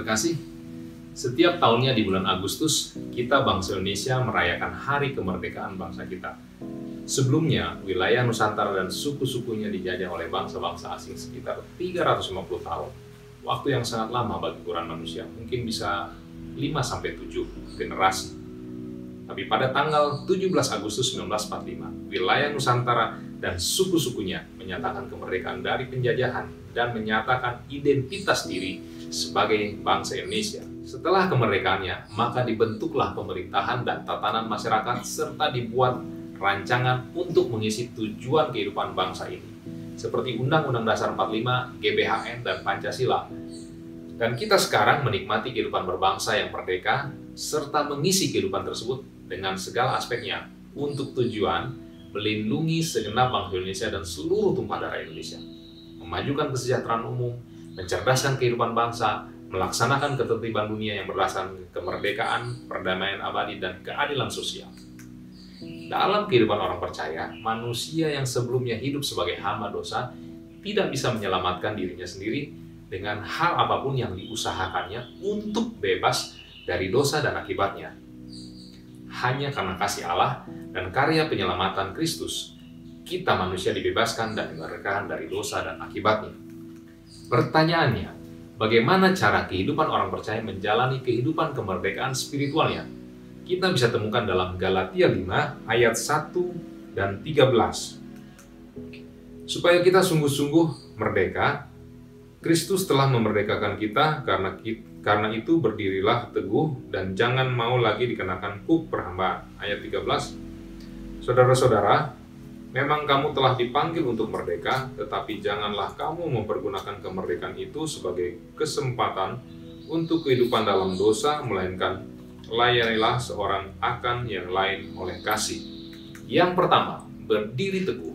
terkasih, setiap tahunnya di bulan Agustus, kita bangsa Indonesia merayakan hari kemerdekaan bangsa kita. Sebelumnya, wilayah Nusantara dan suku-sukunya dijajah oleh bangsa-bangsa asing sekitar 350 tahun. Waktu yang sangat lama bagi ukuran manusia, mungkin bisa 5-7 generasi. Tapi pada tanggal 17 Agustus 1945, wilayah Nusantara dan suku-sukunya menyatakan kemerdekaan dari penjajahan dan menyatakan identitas diri sebagai bangsa Indonesia. Setelah kemerdekaannya, maka dibentuklah pemerintahan dan tatanan masyarakat serta dibuat rancangan untuk mengisi tujuan kehidupan bangsa ini, seperti Undang-Undang Dasar 45, GBHN, dan Pancasila. Dan kita sekarang menikmati kehidupan berbangsa yang merdeka, serta mengisi kehidupan tersebut dengan segala aspeknya untuk tujuan melindungi segenap bangsa Indonesia dan seluruh tumpah darah Indonesia, memajukan kesejahteraan umum, mencerdaskan kehidupan bangsa, melaksanakan ketertiban dunia yang berdasarkan kemerdekaan, perdamaian abadi, dan keadilan sosial. Dalam kehidupan orang percaya, manusia yang sebelumnya hidup sebagai hamba dosa tidak bisa menyelamatkan dirinya sendiri dengan hal apa pun yang diusahakannya untuk bebas dari dosa dan akibatnya hanya karena kasih Allah dan karya penyelamatan Kristus, kita manusia dibebaskan dan dimerdekakan dari dosa dan akibatnya. Pertanyaannya, bagaimana cara kehidupan orang percaya menjalani kehidupan kemerdekaan spiritualnya? Kita bisa temukan dalam Galatia 5 ayat 1 dan 13. Supaya kita sungguh-sungguh merdeka, Kristus telah memerdekakan kita karena kita karena itu berdirilah teguh dan jangan mau lagi dikenakan kuk perhambaan. Ayat 13. Saudara-saudara, memang kamu telah dipanggil untuk merdeka, tetapi janganlah kamu mempergunakan kemerdekaan itu sebagai kesempatan untuk kehidupan dalam dosa, melainkan layanilah seorang akan yang lain oleh kasih. Yang pertama, berdiri teguh,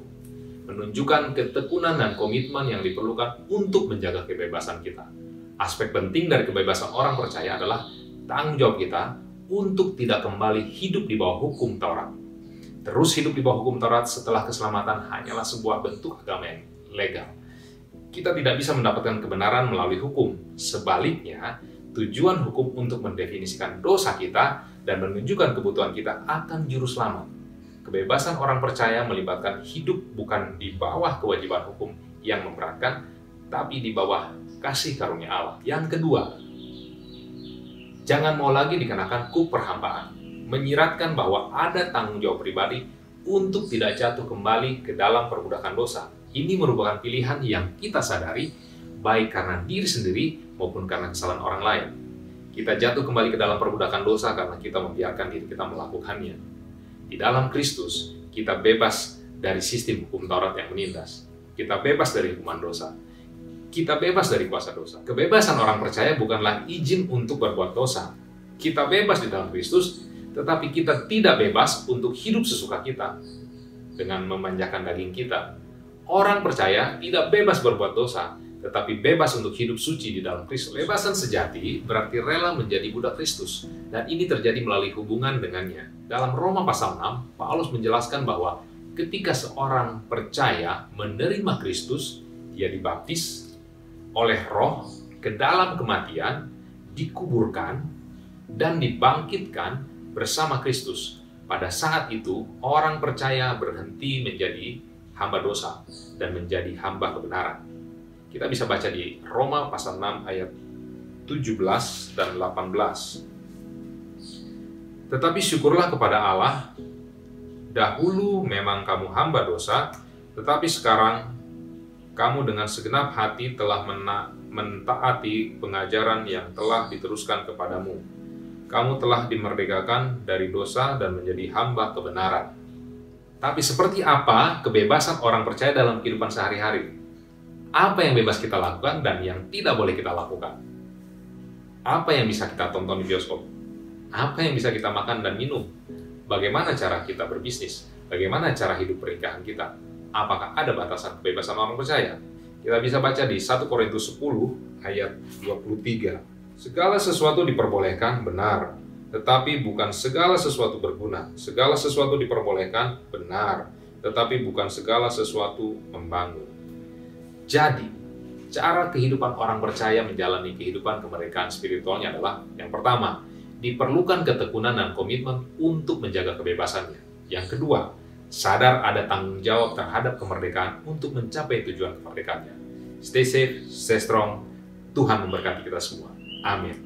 menunjukkan ketekunan dan komitmen yang diperlukan untuk menjaga kebebasan kita Aspek penting dari kebebasan orang percaya adalah tanggung jawab kita untuk tidak kembali hidup di bawah hukum Taurat. Terus hidup di bawah hukum Taurat setelah keselamatan hanyalah sebuah bentuk agama yang legal. Kita tidak bisa mendapatkan kebenaran melalui hukum. Sebaliknya, tujuan hukum untuk mendefinisikan dosa kita dan menunjukkan kebutuhan kita akan juru selamat. Kebebasan orang percaya melibatkan hidup bukan di bawah kewajiban hukum yang memberatkan, tapi di bawah kasih karunia Allah. Yang kedua, jangan mau lagi dikenakan ku perhambaan, menyiratkan bahwa ada tanggung jawab pribadi untuk tidak jatuh kembali ke dalam perbudakan dosa. Ini merupakan pilihan yang kita sadari, baik karena diri sendiri maupun karena kesalahan orang lain. Kita jatuh kembali ke dalam perbudakan dosa karena kita membiarkan diri kita melakukannya. Di dalam Kristus, kita bebas dari sistem hukum Taurat yang menindas. Kita bebas dari hukuman dosa kita bebas dari kuasa dosa. Kebebasan orang percaya bukanlah izin untuk berbuat dosa. Kita bebas di dalam Kristus, tetapi kita tidak bebas untuk hidup sesuka kita dengan memanjakan daging kita. Orang percaya tidak bebas berbuat dosa, tetapi bebas untuk hidup suci di dalam Kristus. Kebebasan sejati berarti rela menjadi budak Kristus, dan ini terjadi melalui hubungan dengannya. Dalam Roma pasal 6, Paulus menjelaskan bahwa ketika seorang percaya menerima Kristus, dia dibaptis, oleh roh ke dalam kematian, dikuburkan, dan dibangkitkan bersama Kristus. Pada saat itu, orang percaya berhenti menjadi hamba dosa dan menjadi hamba kebenaran. Kita bisa baca di Roma pasal 6 ayat 17 dan 18. Tetapi syukurlah kepada Allah, dahulu memang kamu hamba dosa, tetapi sekarang kamu dengan segenap hati telah mentaati pengajaran yang telah diteruskan kepadamu. Kamu telah dimerdekakan dari dosa dan menjadi hamba kebenaran. Tapi seperti apa kebebasan orang percaya dalam kehidupan sehari-hari? Apa yang bebas kita lakukan dan yang tidak boleh kita lakukan? Apa yang bisa kita tonton di bioskop? Apa yang bisa kita makan dan minum? Bagaimana cara kita berbisnis? Bagaimana cara hidup pernikahan kita? apakah ada batasan kebebasan orang percaya? Kita bisa baca di 1 Korintus 10 ayat 23. Segala sesuatu diperbolehkan benar, tetapi bukan segala sesuatu berguna. Segala sesuatu diperbolehkan benar, tetapi bukan segala sesuatu membangun. Jadi, Cara kehidupan orang percaya menjalani kehidupan kemerdekaan spiritualnya adalah yang pertama, diperlukan ketekunan dan komitmen untuk menjaga kebebasannya. Yang kedua, sadar ada tanggung jawab terhadap kemerdekaan untuk mencapai tujuan kemerdekaannya. Stay safe, stay strong. Tuhan memberkati kita semua. Amin.